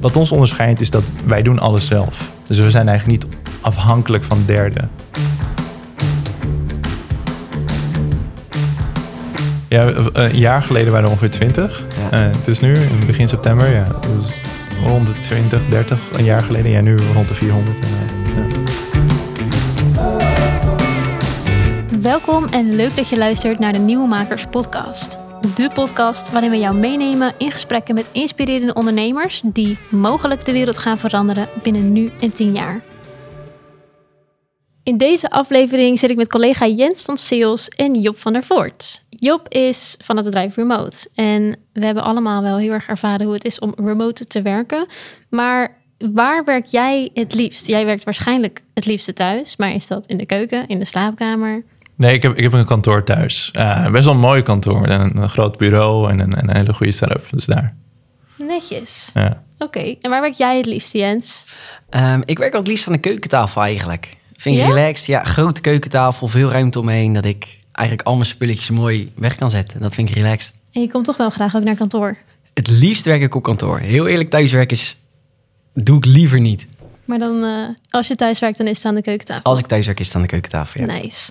Wat ons onderscheidt is dat wij doen alles zelf. Dus we zijn eigenlijk niet afhankelijk van derden. Ja, een jaar geleden waren er ongeveer 20. Ja. Uh, het is nu, in begin september, ja, dus rond de 20, 30, een jaar geleden. Ja, nu rond de 400. En, uh, ja. Welkom en leuk dat je luistert naar de Nieuwe Makers podcast. De podcast waarin we jou meenemen in gesprekken met inspirerende ondernemers die mogelijk de wereld gaan veranderen binnen nu en 10 jaar. In deze aflevering zit ik met collega Jens van Sales en Job van der Voort. Job is van het bedrijf Remote en we hebben allemaal wel heel erg ervaren hoe het is om remote te werken. Maar waar werk jij het liefst? Jij werkt waarschijnlijk het liefste thuis, maar is dat in de keuken, in de slaapkamer? Nee, ik heb, ik heb een kantoor thuis. Uh, best wel een mooi kantoor. En een, een groot bureau en een, een hele goede setup. Dus daar. Netjes. Ja. Oké, en waar werk jij het liefst, Jens? Um, ik werk wel het liefst aan de keukentafel eigenlijk. Vind ik Ja? relaxed. Ja, grote keukentafel, veel ruimte omheen. Dat ik eigenlijk al mijn spulletjes mooi weg kan zetten. Dat vind ik relaxed. En je komt toch wel graag ook naar kantoor. Het liefst werk ik op kantoor. Heel eerlijk, thuiswerken is... doe ik liever niet. Maar dan, eh, als je thuis werkt, dan is het aan de keukentafel. Als ik thuiswerk is het aan de keukentafel, ja. Nice.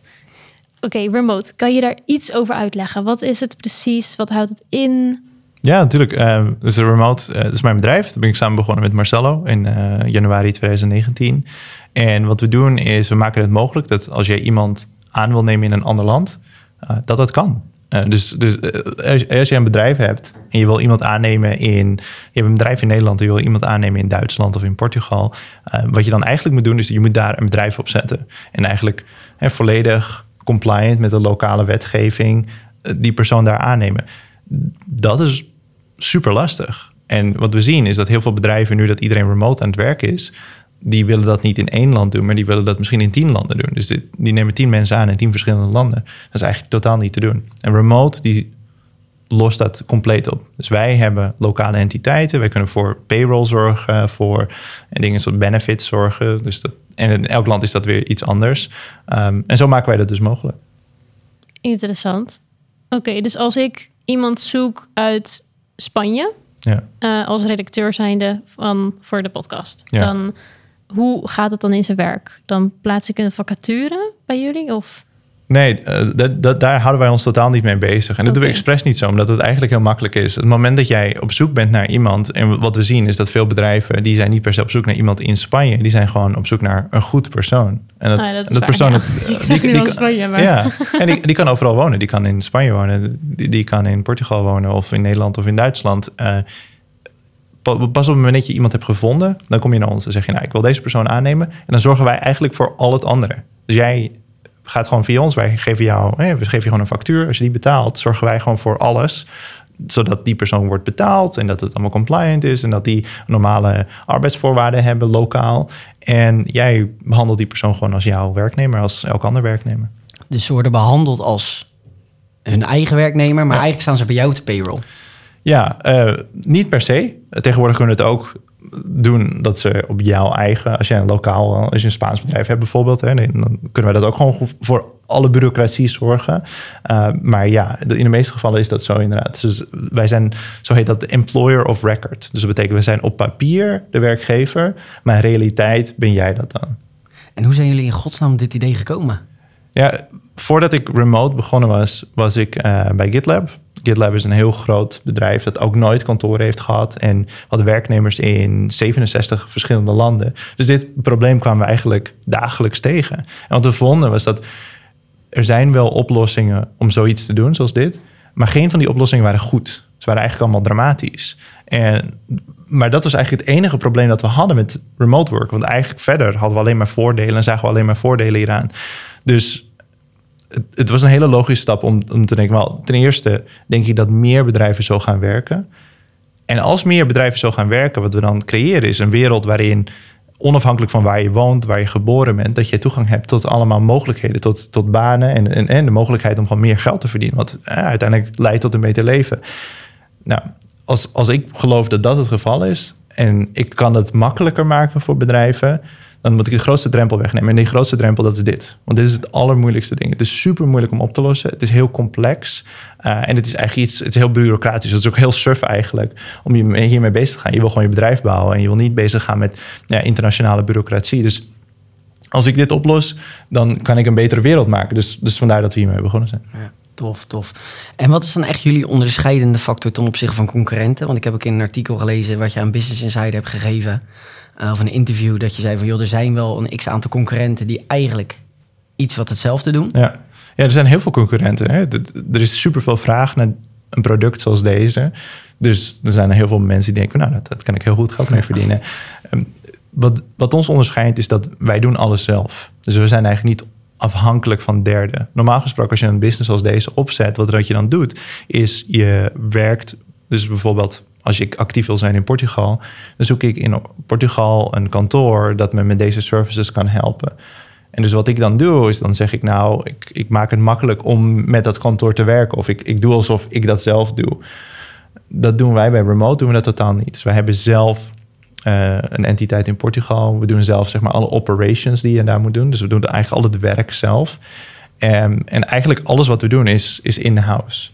Oké, remote. Kan je daar iets over uitleggen? Wat is het precies? Wat houdt het in? Ja, natuurlijk. Uh, dus Remote uh, is mijn bedrijf. Daar ben ik samen begonnen met Marcelo in uh, januari 2019. En wat we doen is, we maken het mogelijk dat als je iemand aan wil nemen in een ander land, uh, dat dat kan. Dus dus als, als je een bedrijf hebt en je wil iemand aannemen in... Je hebt een bedrijf in Nederland en je wil iemand aannemen in Duitsland of in Portugal. Wat je dan eigenlijk moet doen, is je moet daar een bedrijf op zetten. En eigenlijk volledig compliant met de lokale wetgeving uh, die persoon daar aannemen. Dat is super lastig. En wat we zien is dat heel veel bedrijven nu dat iedereen remote aan het werken is, die willen dat niet in één land doen, maar die willen dat misschien in tien landen doen. Dus die nemen tien mensen aan in tien verschillende landen. Dat is eigenlijk totaal niet te doen. En remote die lost dat compleet op. Dus wij hebben lokale entiteiten, wij kunnen voor payroll zorgen, voor en dingen zoals benefits zorgen. Dus dat, en in elk land is dat weer iets anders. Um, en zo maken wij dat dus mogelijk. Interessant. Oké, okay, dus als ik iemand zoek uit Spanje, ja. uh, als redacteur zijnde van voor de podcast, Ja. dan hoe gaat het dan in zijn werk? Dan plaats ik een vacature bij jullie? Of? Nee, uh, dat, dat, daar houden wij ons totaal niet mee bezig. En dat doen we expres niet zo, omdat het eigenlijk heel makkelijk is. Het moment dat jij op zoek bent naar iemand... en wat we zien is dat veel bedrijven... die zijn niet per se op zoek naar iemand in Spanje... die zijn gewoon op zoek naar een goed persoon. En Ah, dat en dat waar, persoon... ja. zeg nu wel Spanje, maar- Ja, en die, die kan overal wonen. Die kan in Spanje wonen, die, die kan in Portugal wonen... of in Nederland of in Duitsland... Uh, pa- pas op het moment dat je iemand hebt gevonden, dan kom je naar ons en zeg je, nou, ik wil deze persoon aannemen. En dan zorgen wij eigenlijk voor al het andere. Dus jij gaat gewoon via ons, wij geven jou, hè, we geven je gewoon een factuur. Als je die betaalt, zorgen wij gewoon voor alles. Zodat die persoon wordt betaald en dat het allemaal compliant is en dat die normale arbeidsvoorwaarden hebben lokaal. En jij behandelt die persoon gewoon als jouw werknemer, als elk ander werknemer. Dus ze worden behandeld als hun eigen werknemer, maar Ja. eigenlijk staan ze bij jou te payroll. Ja, uh, niet per se. Tegenwoordig kunnen het ook doen dat ze op jouw eigen, als je een lokaal, als je een Spaans bedrijf hebt bijvoorbeeld, hè, dan kunnen we dat ook gewoon voor alle bureaucratie zorgen. Uh, maar ja, in de meeste gevallen is dat zo inderdaad. Dus wij zijn, zo heet dat, de employer of record. Dus dat betekent, we zijn op papier de werkgever, maar in realiteit ben jij dat dan. En hoe zijn jullie in godsnaam dit idee gekomen? Ja, voordat ik remote begonnen was, was ik uh, bij GitLab. GitLab is een heel groot bedrijf dat ook nooit kantoren heeft gehad. En had werknemers in 67 verschillende landen. Dus dit probleem kwamen we eigenlijk dagelijks tegen. En wat we vonden was dat er zijn wel oplossingen om zoiets te doen, zoals dit. Maar geen van die oplossingen waren goed. Ze waren eigenlijk allemaal dramatisch. En, maar dat was eigenlijk het enige probleem dat we hadden met remote work. Want eigenlijk verder hadden we alleen maar voordelen en zagen we alleen maar voordelen hieraan. Dus het, was een hele logische stap om, om te denken... Wel, ten eerste denk ik dat meer bedrijven zo gaan werken. En als meer bedrijven zo gaan werken... wat we dan creëren is een wereld waarin... onafhankelijk van waar je woont, waar je geboren bent... dat je toegang hebt tot allemaal mogelijkheden, tot, tot banen... En, en, en de mogelijkheid om gewoon meer geld te verdienen... wat eh, uiteindelijk leidt tot een beter leven. Nou, als, als ik geloof dat dat het geval is... en ik kan het makkelijker maken voor bedrijven dan moet ik de grootste drempel wegnemen. En die grootste drempel, dat is dit. Want dit is het allermoeilijkste ding. Het is super moeilijk om op te lossen. Het is heel complex. Uh, en het is eigenlijk iets, het is heel bureaucratisch. Het is ook heel surf eigenlijk om je hiermee bezig te gaan. Je wil gewoon je bedrijf bouwen en je wil niet bezig gaan met ja, internationale bureaucratie. Dus als ik dit oplos, dan kan ik een betere wereld maken. Dus, dus vandaar dat we hiermee begonnen zijn. Ja. Tof, tof. En wat is dan echt jullie onderscheidende factor ten opzichte van concurrenten? Want ik heb ook in een artikel gelezen wat je aan Business Insider hebt gegeven. Uh, of een interview dat je zei van joh, er zijn wel een x aantal concurrenten die eigenlijk iets wat hetzelfde doen. Ja, ja er zijn heel veel concurrenten. Hè? Er is superveel vraag naar een product zoals deze. Dus er zijn heel veel mensen die denken, nou, dat, dat kan ik heel goed geld mee verdienen. Ehm, wat, wat ons onderscheidt is dat wij doen alles zelf. Dus we zijn eigenlijk niet afhankelijk van derden. Normaal gesproken, als je een business als deze opzet, wat, wat je dan doet, is je werkt, dus bijvoorbeeld als ik actief wil zijn in Portugal, dan zoek ik in Portugal een kantoor dat me met deze services kan helpen. En dus wat ik dan doe, is dan zeg ik nou, ik, ik maak het makkelijk om met dat kantoor te werken. Of ik, ik doe alsof ik dat zelf doe. Dat doen wij bij Remote, doen we dat totaal niet. Dus wij hebben zelf uh, een entiteit in Portugal. We doen zelf zeg maar alle operations die je daar moet doen. Dus we doen eigenlijk al het werk zelf. Um, en eigenlijk alles wat we doen is, is in-house.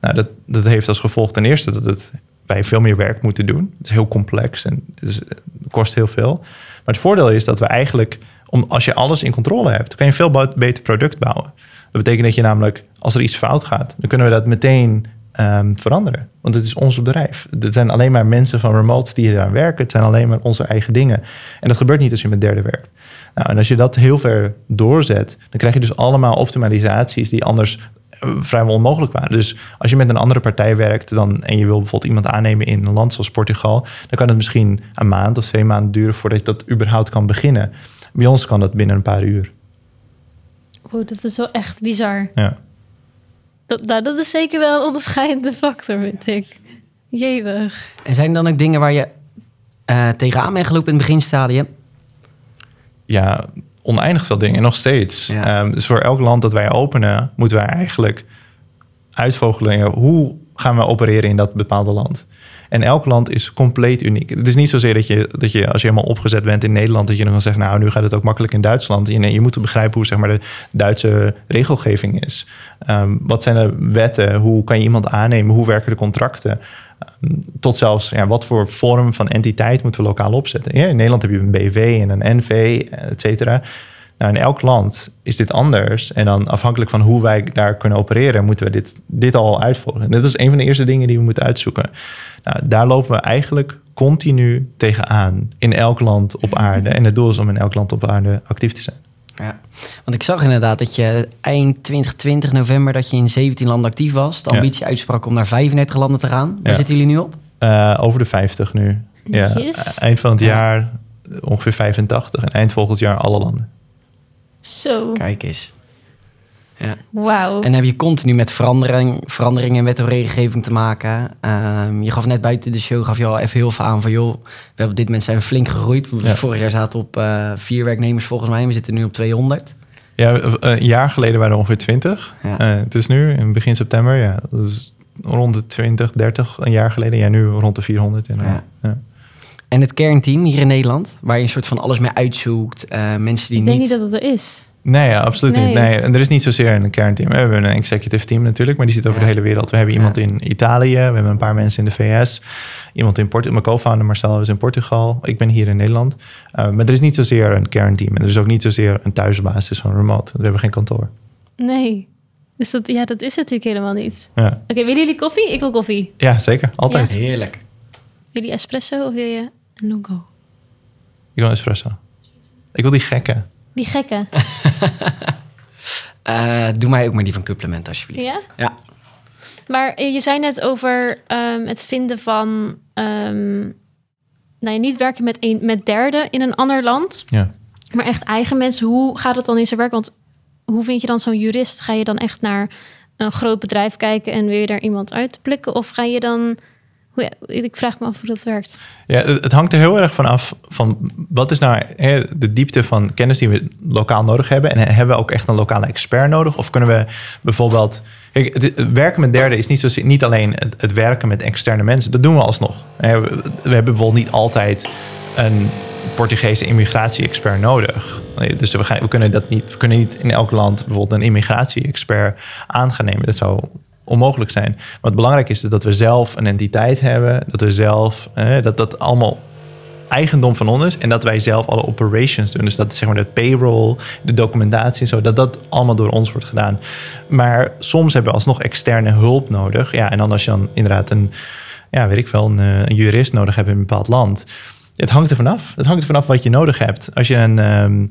Nou, dat, dat heeft als gevolg ten eerste dat het, wij veel meer werk moeten doen. Het is heel complex en het, kost heel veel. Maar het voordeel is dat we eigenlijk, om, als je alles in controle hebt, kan je een veel beter product bouwen. Dat betekent dat je namelijk, als er iets fout gaat, dan kunnen we dat meteen um, veranderen. Want het is ons bedrijf. Het zijn alleen maar mensen van remote die hier aan werken. Het zijn alleen maar onze eigen dingen. En dat gebeurt niet als je met derde werkt. Nou, en als je dat heel ver doorzet, dan krijg je dus allemaal optimalisaties die anders vrijwel onmogelijk waren. Dus als je met een andere partij werkt dan, en je wil bijvoorbeeld iemand aannemen in een land zoals Portugal, dan kan het misschien een maand of twee maanden duren voordat je dat überhaupt kan beginnen. Bij ons kan dat binnen een paar uur. Wow, dat is wel echt bizar. Ja. Dat, nou, dat is zeker wel een onderscheidende factor, vind ik. Jewig. En zijn er dan ook dingen waar je uh, tegenaan bent gelopen in het beginstadium? Ja, oneindig veel dingen, nog steeds. Ja. Um, dus voor elk land dat wij openen, moeten wij eigenlijk uitvogelen... hoe gaan we opereren in dat bepaalde land. En elk land is compleet uniek. Het is niet zozeer dat je, dat je als je helemaal opgezet bent in Nederland, dat je dan kan zeggen, nou, nu gaat het ook makkelijk in Duitsland. Je, nee, je moet begrijpen hoe zeg maar, de Duitse regelgeving is. Um, wat zijn de wetten? Hoe kan je iemand aannemen? Hoe werken de contracten? Um, tot zelfs ja, wat voor vorm van entiteit moeten we lokaal opzetten. Ja, in Nederland heb je een BV en een NV, et cetera. Nou, in elk land is dit anders. En dan afhankelijk van hoe wij daar kunnen opereren, moeten we dit, dit al uitvoeren. Dat is een van de eerste dingen die we moeten uitzoeken. Nou, daar lopen we eigenlijk continu tegenaan in elk land op aarde. En het doel is om in elk land op aarde actief te zijn. Ja, want ik zag inderdaad dat je eind 2020 november dat je in 17 landen actief was. De ambitie uitsprak om naar 35 landen te gaan. Waar zitten jullie nu op? Uh, over de 50 nu. Ja, eind van het jaar ongeveer 85 en eind volgend jaar alle landen. Zo. Kijk eens. Ja. Wauw. En heb je continu met verandering, veranderingen in wet en regelgeving te maken. Um, je gaf net buiten de show gaf je al even heel veel aan van... joh, we hebben op dit moment zijn flink gegroeid. Ja. Vorig jaar zaten op uh, vier werknemers volgens mij. We zitten nu op 200. Ja, een jaar geleden waren er ongeveer 20. Ja. Uh, het is nu, in begin september, ja, dat is rond de 20, 30 een jaar geleden. Ja, nu rond de 400. Ja. ja. En het kernteam hier in Nederland, waar je een soort van alles mee uitzoekt. Uh, mensen die Ik denk niet dat het er is. Nee, ja, absoluut nee. niet. Nee, en er is niet zozeer een kernteam. We hebben een executive team natuurlijk, maar die zit over ja. de hele wereld. We hebben iemand ja. in Italië, we hebben een paar mensen in de VS, iemand in Portugal. Mijn co-founder Marcelo is in Portugal. Ik ben hier in Nederland. Uh, maar er is niet zozeer een kernteam. En er is ook niet zozeer een thuisbasis van remote. We hebben geen kantoor. Nee. Dus dat, ja, dat is het natuurlijk helemaal niet. Ja. Oké, okay, willen jullie koffie? Ik wil koffie. Ja, zeker. Altijd. Heerlijk. Wil jullie espresso of wil je een lungo? Ik wil een espresso. Ik wil die gekke. Die gekke. uh, doe mij ook maar die van Supplement, alsjeblieft. Ja? Ja. Maar je zei net over um, het vinden van... Um, nou, je niet werken met, een, met derden in een ander land. Ja. Maar echt eigen mensen. Hoe gaat het dan in zijn werk? Want hoe vind je dan zo'n jurist? Ga je dan echt naar een groot bedrijf kijken... en wil je daar iemand uitplikken? Of ga je dan ik vraag me af hoe dat werkt. Ja, het hangt er heel erg van af van wat is nou de diepte van kennis die we lokaal nodig hebben. En hebben we ook echt een lokale expert nodig? Of kunnen we bijvoorbeeld. Het, werken met derden is niet, niet alleen het, werken met externe mensen. Dat doen we alsnog. We, hebben bijvoorbeeld niet altijd een Portugese immigratie-expert nodig. Dus we, kunnen dat niet, we kunnen niet in elk land bijvoorbeeld een immigratie-expert aan gaan nemen. Dat zou onmogelijk zijn. Wat belangrijk is dat we zelf een entiteit hebben, dat we zelf, dat dat allemaal eigendom van ons is en dat wij zelf alle operations doen. Dus dat zeg maar de payroll, de documentatie en zo, dat dat allemaal door ons wordt gedaan. Maar soms hebben we alsnog externe hulp nodig. Ja, en dan als je dan inderdaad een, ja, weet ik wel, een, eh, een jurist nodig hebt in een bepaald land. Het hangt er vanaf. Het hangt er vanaf wat je nodig hebt. Als je een, ehm,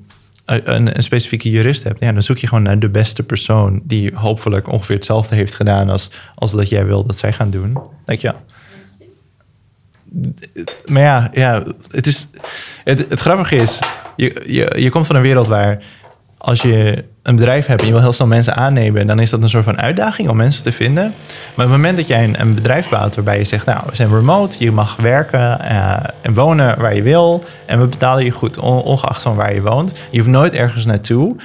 een, een, specifieke jurist hebt, ja, dan zoek je gewoon naar de beste persoon die hopelijk ongeveer hetzelfde heeft gedaan als, als dat jij wil dat zij gaan doen. Denk je, maar ja, ja het, is, het, het grappige is, je, je, je komt van een wereld waar als je een bedrijf hebt en je wil heel snel mensen aannemen, dan is dat een soort van uitdaging om mensen te vinden. Maar op het moment dat jij een, een bedrijf bouwt waarbij je zegt, nou, we zijn remote, je mag werken uh, en wonen waar je wil en we betalen je goed, ongeacht van waar je woont. Je hoeft nooit ergens naartoe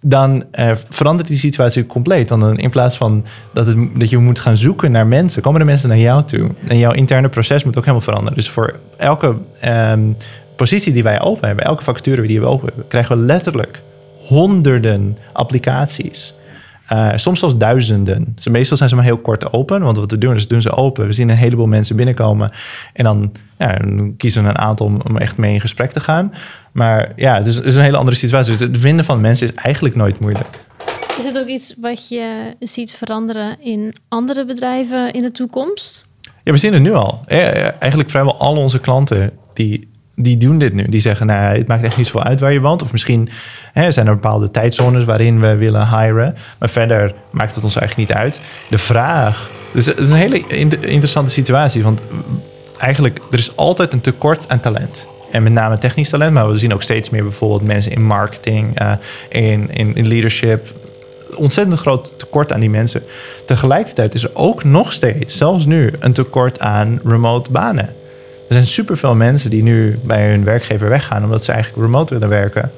dan uh, verandert die situatie compleet. Want dan in plaats van dat, het, dat je moet gaan zoeken naar mensen, komen de mensen naar jou toe. En jouw interne proces moet ook helemaal veranderen. Dus voor elke um, positie die wij open hebben, elke vacature die we open hebben, krijgen we letterlijk honderden applicaties. Uh, soms zelfs duizenden. Dus meestal zijn ze maar heel kort open. Want wat we doen is doen ze open. We zien een heleboel mensen binnenkomen. En dan, ja, dan kiezen we een aantal om, om echt mee in gesprek te gaan. Maar ja, het is, het is een hele andere situatie. Dus het vinden van mensen is eigenlijk nooit moeilijk. Is het ook iets wat je ziet veranderen in andere bedrijven in de toekomst? Ja, we zien het nu al. Eigenlijk vrijwel al onze klanten die, die doen dit nu. Die zeggen, nou, het maakt echt niet zoveel uit waar je woont. Of misschien hè, zijn er bepaalde tijdzones waarin we willen hiren. Maar verder maakt het ons eigenlijk niet uit. De vraag... Dus het is een hele interessante situatie. Want eigenlijk, er is altijd een tekort aan talent. En met name technisch talent, maar we zien ook steeds meer bijvoorbeeld mensen in marketing, uh, in, in, in leadership. Ontzettend groot tekort aan die mensen. Tegelijkertijd is er ook nog steeds, zelfs nu, een tekort aan remote banen. Er zijn superveel mensen die nu bij hun werkgever weggaan omdat ze eigenlijk remote willen werken.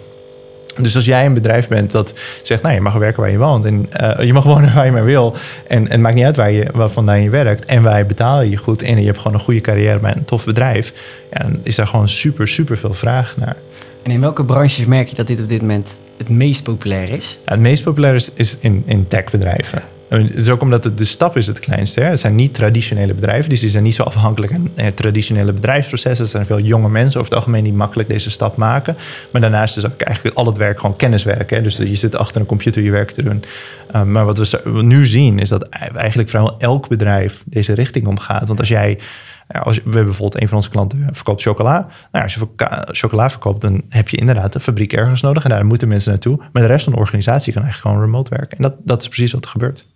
Dus als jij een bedrijf bent dat zegt, nou, je mag werken waar je woont en uh, je mag wonen waar je maar wil. En, en het maakt niet uit waar je, waar vandaan je werkt. En wij betalen je goed en je hebt gewoon een goede carrière bij een tof bedrijf. Ja, dan is daar gewoon super, super veel vraag naar. En in welke branches merk je dat dit op dit moment het meest populair is? Ja, het meest populair is, is in, in techbedrijven. Het is ook omdat het, de stap is het kleinste. Hè? Het zijn niet traditionele bedrijven, dus die zijn niet zo afhankelijk van eh, traditionele bedrijfsprocessen. Er zijn veel jonge mensen over het algemeen die makkelijk deze stap maken. Maar daarnaast is ook eigenlijk al het werk gewoon kenniswerk. Hè? Dus je zit achter een computer je werk te doen. Uh, maar wat we nu zien is dat eigenlijk vrijwel elk bedrijf deze richting omgaat. Want als jij als we hebben bijvoorbeeld een van onze klanten verkoopt chocola. Nou, als je chocola verkoopt, dan heb je inderdaad een fabriek ergens nodig. En daar moeten mensen naartoe. Maar de rest van de organisatie kan eigenlijk gewoon remote werken. En dat, dat is precies wat er gebeurt.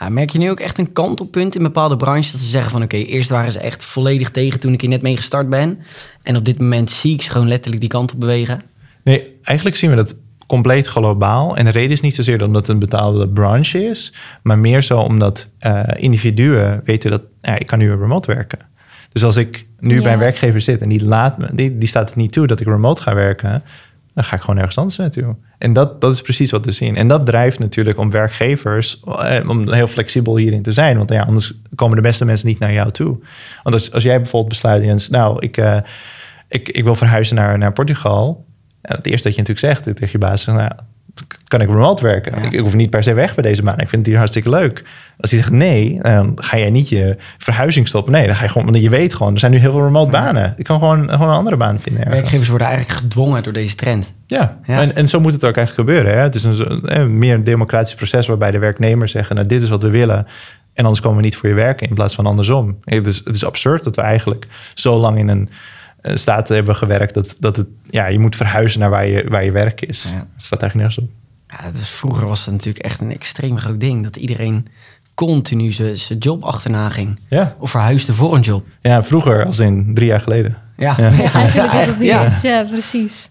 Ja, merk je nu ook echt een kantelpunt in bepaalde branches dat ze zeggen van oké, eerst waren ze echt volledig tegen toen ik hier net mee gestart ben. En op dit moment zie ik ze gewoon letterlijk die kant op bewegen. Nee, eigenlijk zien we dat compleet globaal. En de reden is niet zozeer omdat het een betaalde branche is, maar meer zo omdat uh, individuen weten dat ja, ik kan nu remote werken. Dus als ik nu bij een werkgever zit en die, laat me, die, die staat het niet toe dat ik remote ga werken, dan ga ik gewoon ergens anders naartoe. En dat, dat is precies wat we zien. En dat drijft natuurlijk om werkgevers eh, om heel flexibel hierin te zijn. Want ja, anders komen de beste mensen niet naar jou toe. Want als, als jij bijvoorbeeld besluit, Jens, nou, ik, uh, ik, ik wil verhuizen naar, naar Portugal. Het eerste dat je natuurlijk zegt tegen je baas, nou, kan ik remote werken? Ik, ik, hoef niet per se weg bij deze baan. Ik vind het hier hartstikke leuk. Als hij zegt nee, dan ga jij niet je verhuizing stoppen. Nee, dan ga je gewoon, want je weet gewoon, er zijn nu heel veel remote banen. Ik kan gewoon, gewoon een andere baan vinden. Werkgevers worden eigenlijk gedwongen door deze trend. Ja, En, en zo moet het ook eigenlijk gebeuren. Hè? Het is een, een meer een democratisch proces waarbij de werknemers zeggen, nou dit is wat we willen. En anders komen we niet voor je werken in plaats van andersom. Het is, het is absurd dat we eigenlijk zo lang in een staat hebben gewerkt dat, dat het, ja, je moet verhuizen naar waar je, waar je werk is. Ja. Dat staat eigenlijk nergens op. Ja, dat is, vroeger was het natuurlijk echt een extreem groot ding. Dat iedereen continu zijn job achterna ging. Ja. Of verhuisde voor een job. Ja, vroeger als in drie jaar geleden. Ja, ja. ja eigenlijk is het niet. Ja, precies.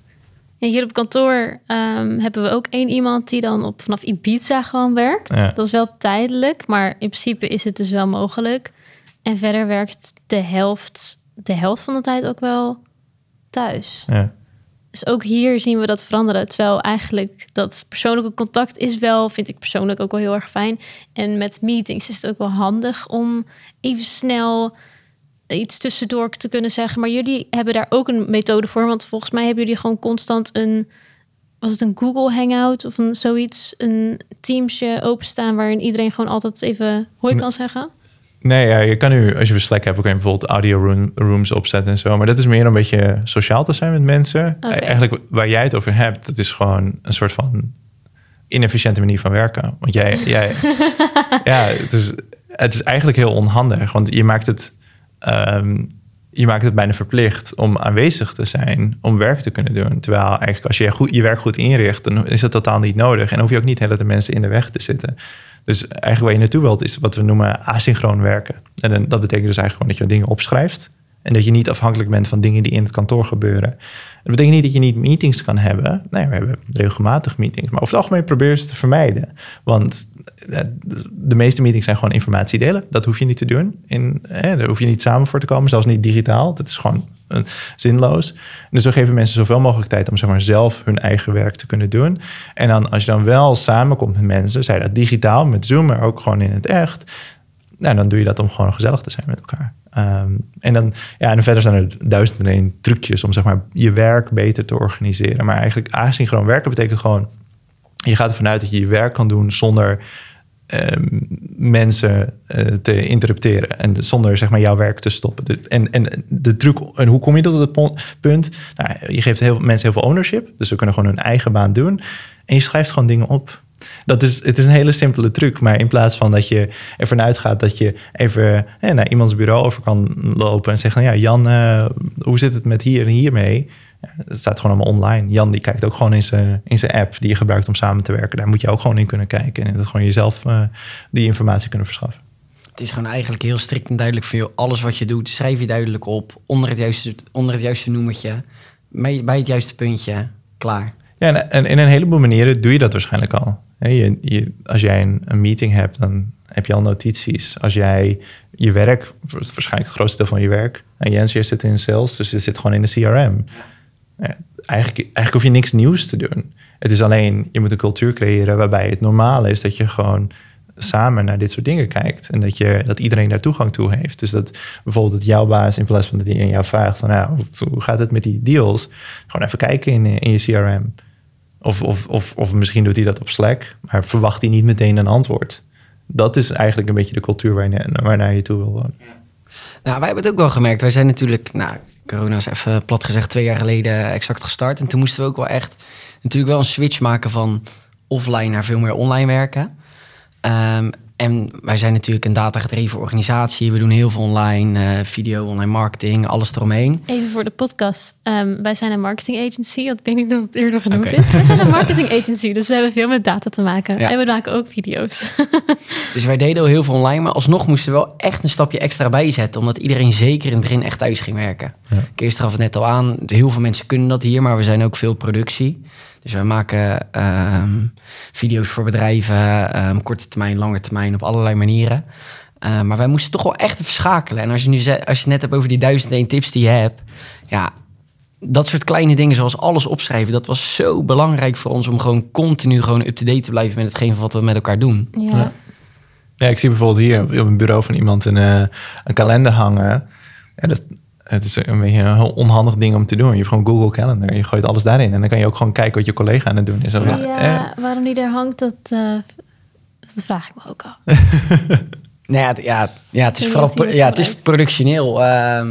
En hier op kantoor um, hebben we ook één iemand die dan op, vanaf Ibiza gewoon werkt. Dat is wel tijdelijk, maar in principe is het dus wel mogelijk. En verder werkt de helft, de helft van de tijd ook wel thuis. Ja. Dus ook hier zien we dat veranderen. Terwijl eigenlijk dat persoonlijke contact is wel, vind ik persoonlijk ook wel heel erg fijn. En met meetings is het ook wel handig om even snel iets tussendoor te kunnen zeggen. Maar jullie hebben daar ook een methode voor. Want volgens mij hebben jullie gewoon constant een... Was het een Google Hangout of een zoiets? Een Teamsje openstaan waarin iedereen gewoon altijd even hoi kan zeggen? Nee, ja, je kan nu, als je Slack hebt, je bijvoorbeeld audio room, rooms opzetten en zo. Maar dat is meer om een beetje sociaal te zijn met mensen. Oké. Eigenlijk waar jij het over hebt, dat is gewoon een soort van inefficiënte manier van werken. Want jij, jij ja, het is, het is eigenlijk heel onhandig. Want je maakt het, ehm, je maakt het bijna verplicht om aanwezig te zijn, om werk te kunnen doen. Terwijl eigenlijk als je goed, je werk goed inricht, dan is dat totaal niet nodig. En dan hoef je ook niet hele de mensen in de weg te zitten. Dus eigenlijk waar je naartoe wilt, is wat we noemen asynchroon werken. En dat betekent dus eigenlijk gewoon dat je dingen opschrijft. En dat je niet afhankelijk bent van dingen die in het kantoor gebeuren. Dat betekent niet dat je niet meetings kan hebben. Nee, we hebben regelmatig meetings. Maar over het algemeen probeer ze te vermijden. Want eh, de meeste meetings zijn gewoon informatie delen. Dat hoef je niet te doen. In, eh, daar hoef je niet samen voor te komen, zelfs niet digitaal. Dat is gewoon zinloos. Dus we geven mensen zoveel mogelijk tijd om zeg maar, zelf hun eigen werk te kunnen doen. En dan, als je dan wel samenkomt met mensen, zij dat digitaal met Zoom, maar ook gewoon in het echt. Nou, dan doe je dat om gewoon gezellig te zijn met elkaar. Ehm, en dan, ja, en verder zijn er duizend en één trucjes om zeg maar je werk beter te organiseren. Maar eigenlijk asynchroon werken betekent gewoon, je gaat ervan uit dat je je werk kan doen zonder mensen eh, te interrupteren en zonder zeg maar jouw werk te stoppen. En, en de truc, en hoe kom je tot pon- punt? Nou, je geeft heel, mensen heel veel ownership, dus ze kunnen gewoon hun eigen baan doen. En je schrijft gewoon dingen op. Dat is, het is een hele simpele truc, maar in plaats van dat je ervan uitgaat dat je even eh, naar iemands bureau over kan lopen en zeggen: Ja, Jan, eh, hoe zit het met hier en hier mee? Ja, het staat gewoon allemaal online. Jan die kijkt ook gewoon in zijn, in zijn app die je gebruikt om samen te werken. Daar moet je ook gewoon in kunnen kijken en dat gewoon jezelf eh, die informatie kunnen verschaffen. Het is gewoon eigenlijk heel strikt en duidelijk voor jou. Alles wat je doet, schrijf je duidelijk op. Onder het juiste, onder het juiste noemertje. Bij, bij het juiste puntje. Klaar. Ja, en, en in een heleboel manieren doe je dat waarschijnlijk al. Je, je, als jij een, een meeting hebt, dan heb je al notities. Als jij je werk, waarschijnlijk het grootste deel van je werk. En Jens, jij zit in sales, dus je zit gewoon in de CRM. Ja, eigenlijk, eigenlijk hoef je niks nieuws te doen. Het is alleen, je moet een cultuur creëren waarbij het normaal is dat je gewoon samen naar dit soort dingen kijkt. En dat, je, dat iedereen daar toegang toe heeft. Dus dat bijvoorbeeld dat jouw baas, in plaats van dat hij aan jou vraagt van nou, hoe- gaat het met die deals? Gewoon even kijken in, in je CRM. Of, of, of, of misschien doet hij dat op Slack, maar verwacht hij niet meteen een antwoord. Dat is eigenlijk een beetje de cultuur waarnaar je toe wil wonen. Nou, wij hebben het ook wel gemerkt. Wij zijn natuurlijk, nou, corona is even plat gezegd twee jaar geleden exact gestart. En toen moesten we ook wel echt natuurlijk wel een switch maken van offline naar veel meer online werken. Ehm, en wij zijn natuurlijk een datagedreven organisatie. We doen heel veel online, eh, video, online marketing, alles eromheen. Even voor de podcast. Ehm, wij zijn een marketing agency. Want ik denk niet dat het eerder genoemd is. Wij zijn een marketing agency. Dus we hebben veel met data te maken. Ja. En we maken ook video's. Dus wij deden al heel veel online, maar alsnog moesten we wel echt een stapje extra bijzetten. Omdat iedereen zeker in het begin echt thuis ging werken. Ja. Kees gaf het net al aan, heel veel mensen kunnen dat hier, maar we zijn ook veel productie. Dus wij maken ehm, video's voor bedrijven, ehm, korte termijn, lange termijn, op allerlei manieren. Eh, maar wij moesten toch wel echt even schakelen. En als je nu als je het net hebt over die duizend en één tips die je hebt, ja, dat soort kleine dingen zoals alles opschrijven, dat was zo belangrijk voor ons om gewoon continu gewoon up-to-date te blijven met hetgeen van wat we met elkaar doen. Ja. Ja. Ja, ik zie bijvoorbeeld hier op een bureau van iemand een, eh, een kalender hangen. En dat, het is een beetje een heel onhandig ding om te doen. Je hebt gewoon Google Calendar. Je gooit alles daarin. En dan kan je ook gewoon kijken wat je collega aan het doen is. Ja, Eh, waarom die er hangt, dat, eh, dat vraag ik me ook al. Nou ja, het, ja, ja, het is vooral ja, het is productioneel. ehm,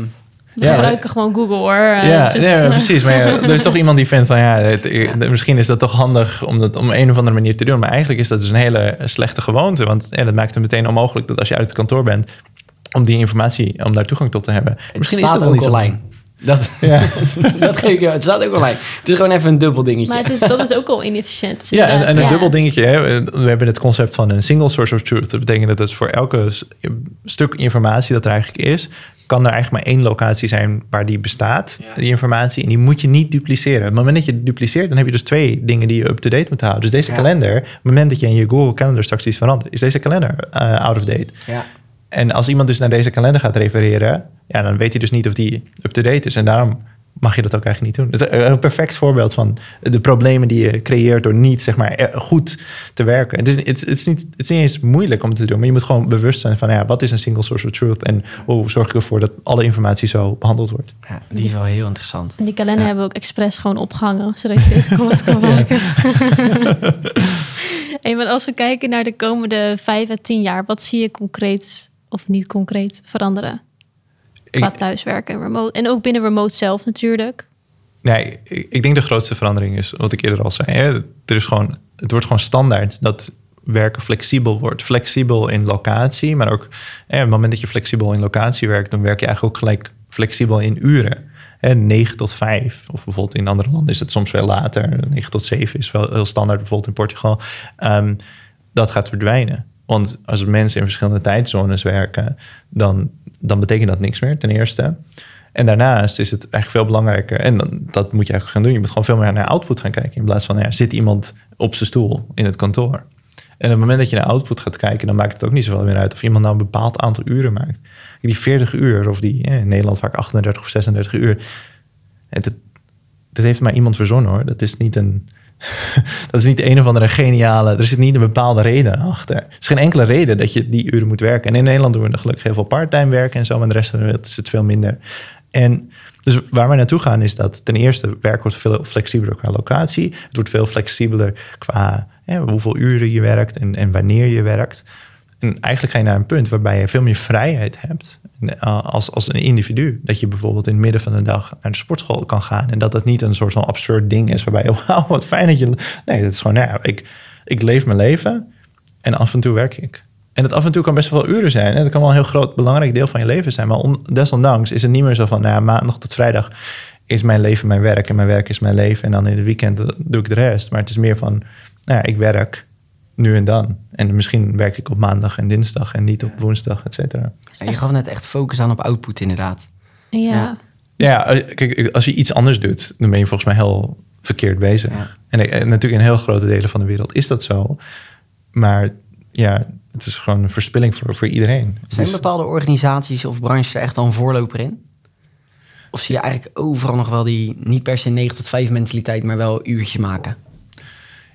We Ja, gebruiken gewoon Google hoor. Ja, just, nee, eh, precies. Maar ja, er is toch iemand die vindt van ja, het- misschien is dat toch handig om dat op een of andere manier te doen. Maar eigenlijk is dat dus een hele slechte gewoonte. Want ja, dat maakt het meteen onmogelijk dat als je uit het kantoor bent, om die informatie, om daar toegang tot te hebben. het misschien staat is dat ook wel niet zo- online. Dat, Ja. dat geef ik je. Het staat ook online. Het is gewoon even een dubbel dingetje. Maar het is, dat is ook al inefficiënt. Dus Ja, en, een ja. dubbel dingetje. Hè. We hebben het concept van een single source of truth. Dat betekent dat het voor elke stuk informatie dat er eigenlijk is, kan er eigenlijk maar één locatie zijn waar die bestaat, Ja. die informatie. En die moet je niet dupliceren. Op het moment dat je het dupliceert, dan heb je dus twee dingen die je up-to-date moet houden. Dus deze Ja. kalender, op het moment dat je in je Google Calendar straks iets verandert, is deze kalender eh, out of date. ja. En als iemand dus naar deze kalender gaat refereren, ja, dan weet hij dus niet of die up-to-date is. En daarom mag je dat ook eigenlijk niet doen. Het is een perfect voorbeeld van de problemen die je creëert door niet zeg maar eh, goed te werken. Het is, het, is niet, het is niet eens moeilijk om te doen, maar je moet gewoon bewust zijn van ja, wat is een single source of truth en hoe zorg ik ervoor dat alle informatie zo behandeld wordt. Ja, die is wel heel interessant. En die kalender Ja. hebben we ook expres gewoon opgehangen, zodat je deze comment kan maken. hey, maar als we kijken naar de komende vijf à tien jaar, wat zie je concreet of niet concreet veranderen? Qua thuiswerken en remote. En ook binnen remote zelf natuurlijk. nee, ik ik denk de grootste verandering is wat ik eerder al zei. Hè? Er is gewoon, het wordt gewoon standaard dat werken flexibel wordt. Flexibel in locatie, maar ook hè, op het moment dat je flexibel in locatie werkt, dan werk je eigenlijk ook gelijk flexibel in uren. Hè, 9 tot 5. Of bijvoorbeeld in andere landen is het soms veel later. 9 tot 7 is wel heel standaard, bijvoorbeeld in Portugal. Ehm, dat gaat verdwijnen. Want als mensen in verschillende tijdzones werken, dan, dan betekent dat niks meer, ten eerste. En daarnaast is het eigenlijk veel belangrijker, en dan- dat moet je eigenlijk gaan doen. Je moet gewoon veel meer naar output gaan kijken. In plaats van, ja, zit iemand op zijn stoel in het kantoor? En op het moment dat je naar output gaat kijken, dan maakt het ook niet zoveel meer uit of iemand nou een bepaald aantal uren maakt. Die 40 uur, of die in Nederland vaak 38 of 36 uur. Het, dat heeft maar iemand verzonnen hoor. Dat is niet een. Dat is niet een of andere geniale. Er zit niet een bepaalde reden achter. Er is geen enkele reden dat je die uren moet werken. En in Nederland doen we er gelukkig heel veel parttime werken en zo. Maar de rest van de wereld is het veel minder. En dus waar we naartoe gaan is dat ten eerste werk wordt veel flexibeler qua locatie. Het wordt veel flexibeler qua hoeveel uren je werkt en, en wanneer je werkt. En eigenlijk ga je naar een punt waarbij je veel meer vrijheid hebt als, als een individu. Dat je bijvoorbeeld in het midden van de dag naar de sportschool kan gaan. En dat dat niet een soort van absurd ding is waarbij wauw, wat fijn dat je... Nee, dat is gewoon, nou ik, ik leef mijn leven en af en toe werk ik. En dat af en toe kan best wel uren zijn. En dat kan wel een heel groot, belangrijk deel van je leven zijn. Maar on- desondanks is het niet meer zo van, nou maandag tot vrijdag is mijn leven nu en dan. En misschien werk ik op maandag en dinsdag en niet op woensdag, et cetera. Ja, je gaf net echt focus aan op output inderdaad. Ja. Ja. Ja, eh, kijk, als je iets anders doet, dan ben je volgens mij heel verkeerd bezig. Ja. En, natuurlijk in heel grote delen van de wereld is dat zo. Maar ja, het is gewoon een verspilling voor, voor iedereen. Zijn Dus- bepaalde organisaties of branches er echt al een voorloper in? Of zie je eigenlijk overal nog wel die niet per se 9 tot 5 mentaliteit, maar wel uurtjes maken?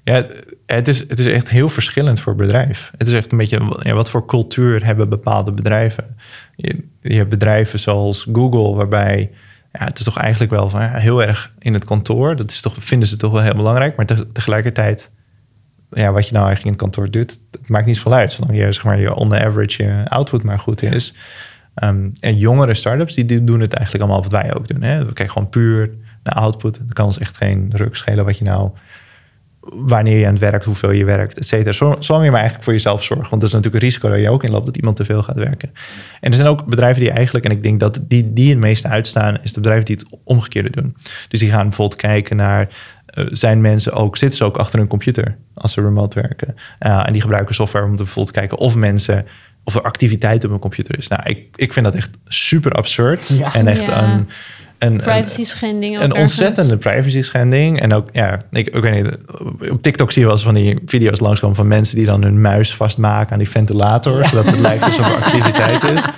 Ja, het is, het is echt heel verschillend voor bedrijf. Het is echt een beetje, ja, wat voor cultuur hebben bepaalde bedrijven? Je, je hebt bedrijven zoals Google, waarbij ja, het is toch eigenlijk wel van, ja, heel erg in het kantoor. Dat is toch, vinden ze toch wel heel belangrijk. Maar te- tegelijkertijd, ja, wat je nou eigenlijk in het kantoor doet, het maakt niet zoveel uit. Zolang je, zeg maar, je on the average je output maar goed is. Ehm, en jongere startups, die, die doen het eigenlijk allemaal wat wij ook doen. Hè? We kijken gewoon puur naar output. Dan kan ons echt geen ruk schelen wat je nou wanneer je aan het werkt, hoeveel je werkt, et cetera. Zo- Zolang je maar eigenlijk voor jezelf zorgt. Want dat is natuurlijk een risico dat je ook inloopt dat iemand te veel gaat werken. En er zijn ook bedrijven die eigenlijk, en ik denk dat die, die het meeste uitstaan, is de bedrijven die het omgekeerde doen. Dus die gaan bijvoorbeeld kijken naar, eh, zijn mensen ook, zitten ze ook achter hun computer als ze remote werken? Uh, en die gebruiken software om te bijvoorbeeld kijken of mensen, of er activiteit op een computer is. Nou, ik, ik vind dat echt super absurd. Ja. En echt Ja. een, een, een, Privacy schending. een ergens. ontzettende privacy schending. En ook, ja, ik, ik weet niet, op TikTok zie je wel eens van die video's langskomen van mensen die dan hun muis vastmaken aan die ventilator, zodat het lijkt alsof er activiteit is.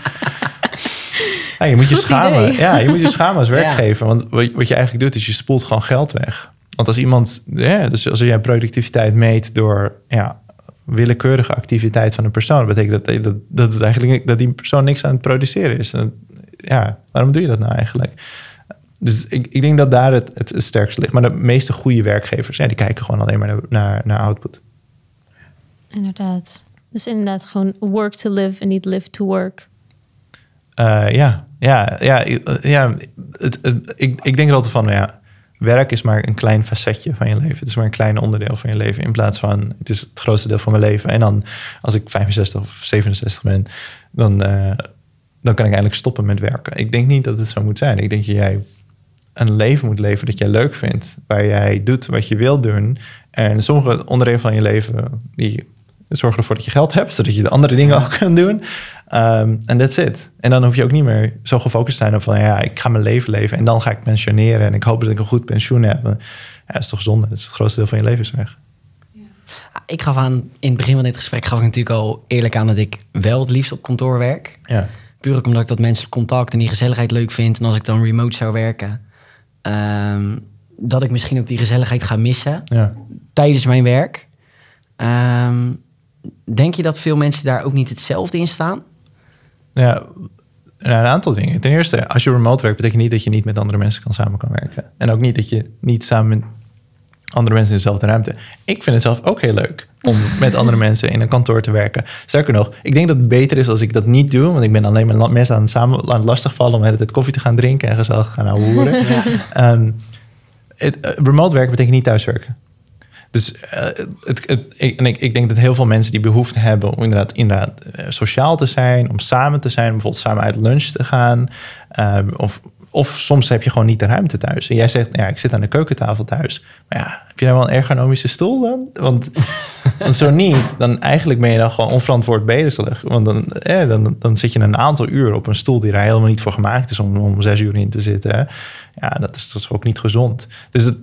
Ja, je moet je schamen. idee. Ja, je moet je schamen als Ja. werkgever. Want wat, je eigenlijk doet, is je spoelt gewoon geld weg. Want als iemand, ja, dus als jij productiviteit meet door ja, willekeurige activiteit van een persoon, betekent dat, dat, dat het eigenlijk dat die persoon niks aan het produceren is. En, ja, waarom doe je dat nou eigenlijk? Dus ik, ik denk dat daar het, het sterkste ligt. Maar de meeste goede werkgevers, ja, die kijken gewoon alleen maar naar, naar, naar output. Inderdaad. Dus inderdaad gewoon work to live en niet live to work. Eh, ja, ja, ja, ik- ja het, het- ik, ik denk er altijd van, ja, werk is maar een klein facetje van je leven. Het is maar een klein onderdeel van je leven. In plaats van, het is het grootste deel van mijn leven. En dan, als ik 65 of 67 ben, dan, eh, dan kan ik eindelijk stoppen met werken. Ik denk niet dat het zo moet zijn. Ik denk dat jij een leven moet leven dat jij leuk vindt. Waar jij doet wat je wil doen. En sommige onderdelen van je leven, die zorgen ervoor dat je geld hebt. Zodat je de andere dingen ook kan doen. En that's it. En dan hoef je ook niet meer zo gefocust te zijn op van... ja, ik ga mijn leven leven en dan ga ik pensioneren... en ik hoop dat ik een goed pensioen heb. Ja, dat is toch zonde. Dat is het grootste deel van je leven is weg. Ik gaf aan, in het begin van dit gesprek gaf ik natuurlijk al eerlijk aan dat ik wel het liefst op kantoor werk. Ja. Puur omdat ik dat menselijk contact en die gezelligheid leuk vind. En als ik dan remote zou werken, ehm, dat ik misschien ook die gezelligheid ga missen Ja. tijdens mijn werk. Ehm, denk je dat veel mensen daar ook niet hetzelfde in staan? Ja, nou, een aantal dingen. Ten eerste, als je remote werkt, betekent niet dat je niet met andere mensen kan samen kan werken. En ook niet dat je niet samen andere mensen in dezelfde ruimte. Ik vind het zelf ook heel leuk om met andere mensen in een kantoor te werken. Sterker nog, ik denk dat het beter is als ik dat niet doe, want ik ben alleen maar mensen aan het samen aan het lastigvallen om de hele tijd koffie te gaan drinken en gezellig gaan horen. Ehm, het, eh, remote werken betekent niet thuiswerken. Dus eh, het, het, ik, en ik, ik denk dat heel veel mensen die behoefte hebben om inderdaad, inderdaad eh, sociaal te zijn, om samen te zijn, bijvoorbeeld samen uit lunch te gaan. ehm, of, of soms heb je gewoon niet de ruimte thuis. En jij zegt, ja, ik zit aan de keukentafel thuis. Maar ja, heb je nou wel een ergonomische stoel dan? Want, want zo niet, dan eigenlijk ben je dan gewoon onverantwoord bezig. Want dan, eh, dan, dan zit je een aantal uur op een stoel die er helemaal niet voor gemaakt is om, om zes uur in te zitten. Ja, dat is, dat is ook niet gezond. Dus het,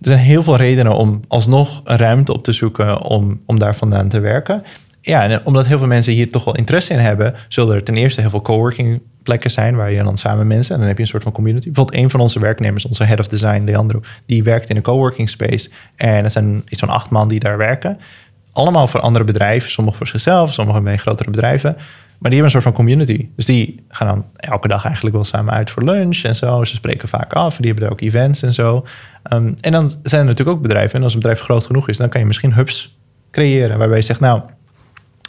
er zijn heel veel redenen om alsnog een ruimte op te zoeken om, om daar vandaan te werken. Ja, en omdat heel veel mensen hier toch wel interesse in hebben, zullen er ten eerste heel veel coworking plekken zijn waar je dan samen mensen en dan heb je een soort van community. Bijvoorbeeld een van onze werknemers, onze head of design, Leandro, die werkt in een coworking space en er zijn iets van acht man die daar werken. Allemaal voor andere bedrijven, sommigen voor zichzelf, sommigen bij grotere bedrijven. Maar die hebben een soort van community. Dus die gaan dan elke dag eigenlijk wel samen uit voor lunch en zo. Ze spreken vaak af. Die hebben er ook events en zo. Um, en dan zijn er natuurlijk ook bedrijven. En als een bedrijf groot genoeg is, dan kan je misschien hubs creëren. Waarbij je zegt, nou,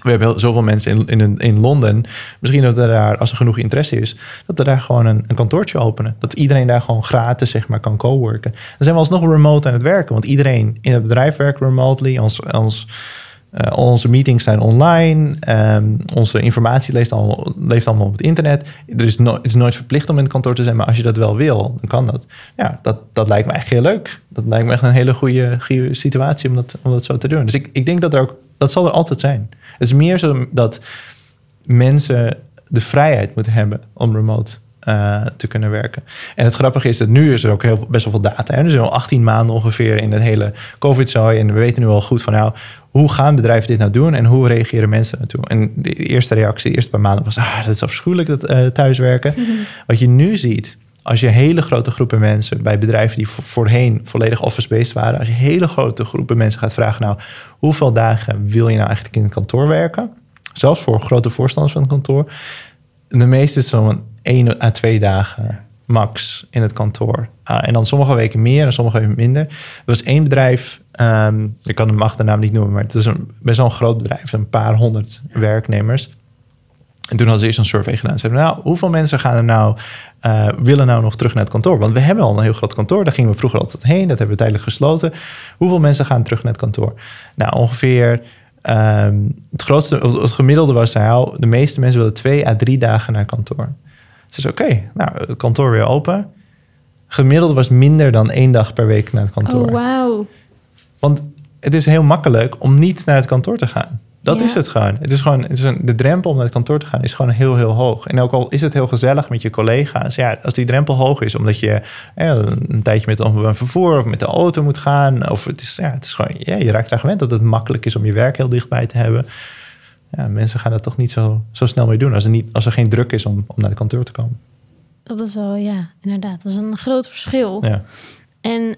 we hebben heel- zoveel mensen in, in, in Londen. Misschien dat er daar, als er genoeg interesse is, dat we daar gewoon een, een kantoortje openen. Dat iedereen daar gewoon gratis zeg maar, kan coworken. Dan zijn we alsnog remote aan het werken. Want iedereen in het bedrijf werkt remotely. Ons, ons, eh, onze meetings zijn online. Ehm, onze informatie leeft allemaal, allemaal op het internet. Er is het is nooit verplicht om in het kantoor te zijn. Maar als je dat wel wil, dan kan dat. Ja, dat, dat lijkt me eigenlijk heel leuk. Dat lijkt me echt een hele goede, goede situatie om dat, om dat zo te doen. Dus ik, ik denk dat er ook, dat zal er altijd zijn. Het is meer zo dat mensen de vrijheid moeten hebben om remote eh, te kunnen werken. En het grappige is dat nu is er ook heel, best wel veel data. Hè? Er zijn al 18 maanden ongeveer in het hele COVID-zooi. En we weten nu al goed van nou, hoe gaan bedrijven dit nou doen en hoe reageren mensen naartoe? En de eerste reactie, de eerste paar maanden was, ah, dat is afschuwelijk dat eh, thuiswerken. Wat je nu ziet, als je hele grote groepen mensen bij bedrijven die vo- voorheen volledig office-based waren, als je hele grote groepen mensen gaat vragen, nou, hoeveel dagen wil je nou eigenlijk in het kantoor werken? Zelfs voor grote voorstanders van het kantoor. De meeste is zo'n één à twee dagen max in het kantoor. Ah, en dan sommige weken meer en sommige weken minder. Er was één bedrijf, ehm, ik kan hem achternaam niet noemen, maar het is een best wel een groot bedrijf, een paar honderd werknemers. En toen hadden ze eerst een survey gedaan. Ze zeiden, nou, hoeveel mensen gaan er nou, eh, willen nou nog terug naar het kantoor? Want we hebben al een heel groot kantoor. Daar gingen we vroeger altijd heen. Dat hebben we tijdelijk gesloten. Hoeveel mensen gaan terug naar het kantoor? Nou, ongeveer ehm, het grootste, het gemiddelde was nou, de meeste mensen willen twee à drie dagen naar kantoor. Dus oké, nou, het kantoor weer open. Gemiddelde was minder dan één dag per week naar het kantoor. Oh, wauw. Want het is heel makkelijk om niet naar het kantoor te gaan. Dat Ja. is het gewoon. Het is gewoon het is een, de drempel om naar het kantoor te gaan is gewoon heel, heel hoog. En ook al is het heel gezellig met je collega's. Ja, als die drempel hoog is omdat je ja, een tijdje met openbaar vervoer of met de auto moet gaan. Of het is, ja, het is gewoon, ja, je raakt daar gewend dat het makkelijk is om je werk heel dichtbij te hebben. Ja, mensen gaan dat toch niet zo, zo snel mee doen als er, niet, als er geen druk is om, om naar het kantoor te komen. Dat is wel, ja, inderdaad. Dat is een groot verschil. Ja. En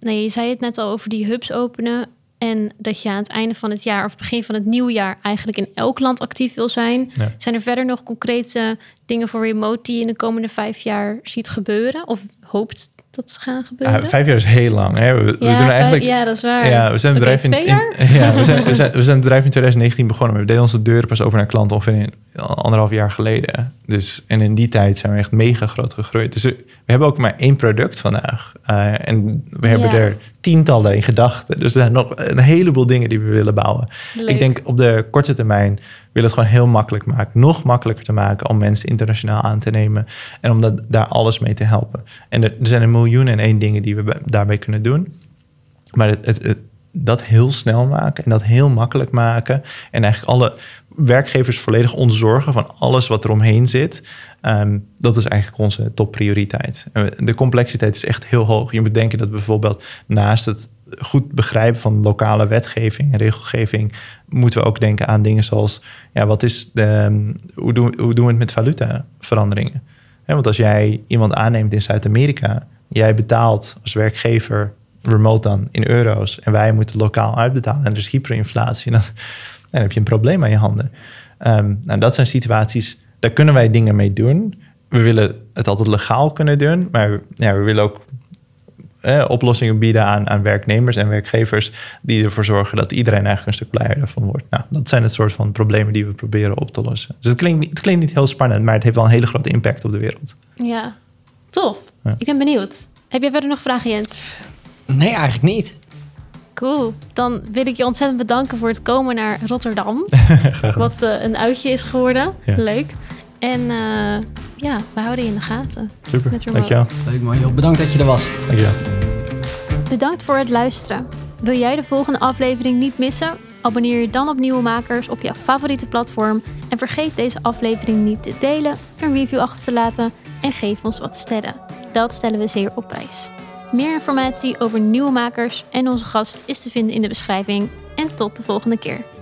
nee, je zei het net al over die hubs openen. En dat je aan het einde van het jaar of begin van het nieuwjaar eigenlijk in elk land actief wil zijn. Ja. Zijn er verder nog concrete dingen voor remote die je in de komende vijf jaar ziet gebeuren? Of hoopt dat ze gaan gebeuren? Ja, vijf jaar is heel lang. Hè? We, doen vijf- eigenlijk. ja, dat is waar. Ja, we zijn een bedrijf in, ja, we zijn, we, zijn, we zijn een bedrijf in 2019 begonnen. maar We deden onze deuren pas open naar klanten ongeveer in anderhalf jaar geleden. Dus, en in die tijd zijn we echt mega groot gegroeid. Dus we, we hebben ook maar één product vandaag. Eh, en we hebben er tientallen in gedachten. Dus er zijn nog een heleboel dingen die we willen bouwen. Leuk. Ik denk op de korte termijn willen het gewoon heel makkelijk maken. Nog makkelijker te maken om mensen internationaal aan te nemen. En om dat, daar alles mee te helpen. En er, er zijn een miljoen en één dingen die we bij- daarbij kunnen doen. Maar het, het, het- dat heel snel maken en dat heel makkelijk maken. En eigenlijk alle werkgevers volledig ontzorgen van alles wat er omheen zit. ehm, dat is eigenlijk onze topprioriteit. De complexiteit is echt heel hoog. Je moet denken dat bijvoorbeeld naast het goed begrijpen van lokale wetgeving en regelgeving, moeten we ook denken aan dingen zoals, ja, wat is de, ehm, hoe, doen, hoe doen we het met valutaveranderingen? Want als jij iemand aanneemt in Zuid-Amerika, jij betaalt als werkgever remote dan in euro's en wij moeten lokaal uitbetalen en er is hyperinflatie, dan, dan heb je een probleem aan je handen. Ehm, nou, dat zijn situaties, daar kunnen wij dingen mee doen. We willen het altijd legaal kunnen doen, maar ja, we willen ook eh, oplossingen bieden aan, aan werknemers en werkgevers die ervoor zorgen dat iedereen eigenlijk een stuk blijer ervan wordt. Nou, dat zijn het soort van problemen die we proberen op te lossen. Dus het klinkt, niet- het klinkt niet heel spannend, maar het heeft wel een hele grote impact op de wereld. Ja, tof. Ja. Ik ben benieuwd. Heb jij verder nog vragen, Jens? Nee, eigenlijk niet. Cool. Dan wil ik je ontzettend bedanken voor het komen naar Rotterdam. Wat eh, een uitje is geworden. Ja. Leuk. En eh, ja, we houden je in de gaten. Super, Met dankjewel. Leuk man, joh. Bedankt dat je er was. dankjewel. Bedankt voor het luisteren. Wil jij de volgende aflevering niet missen? Abonneer je dan op Nieuwe Makers op jouw favoriete platform. En vergeet deze aflevering niet te delen, een review achter te laten en geef ons wat sterren. Dat stellen we zeer op prijs. Meer informatie over Nieuwe Makers en onze gast is te vinden in de beschrijving. En tot de volgende keer.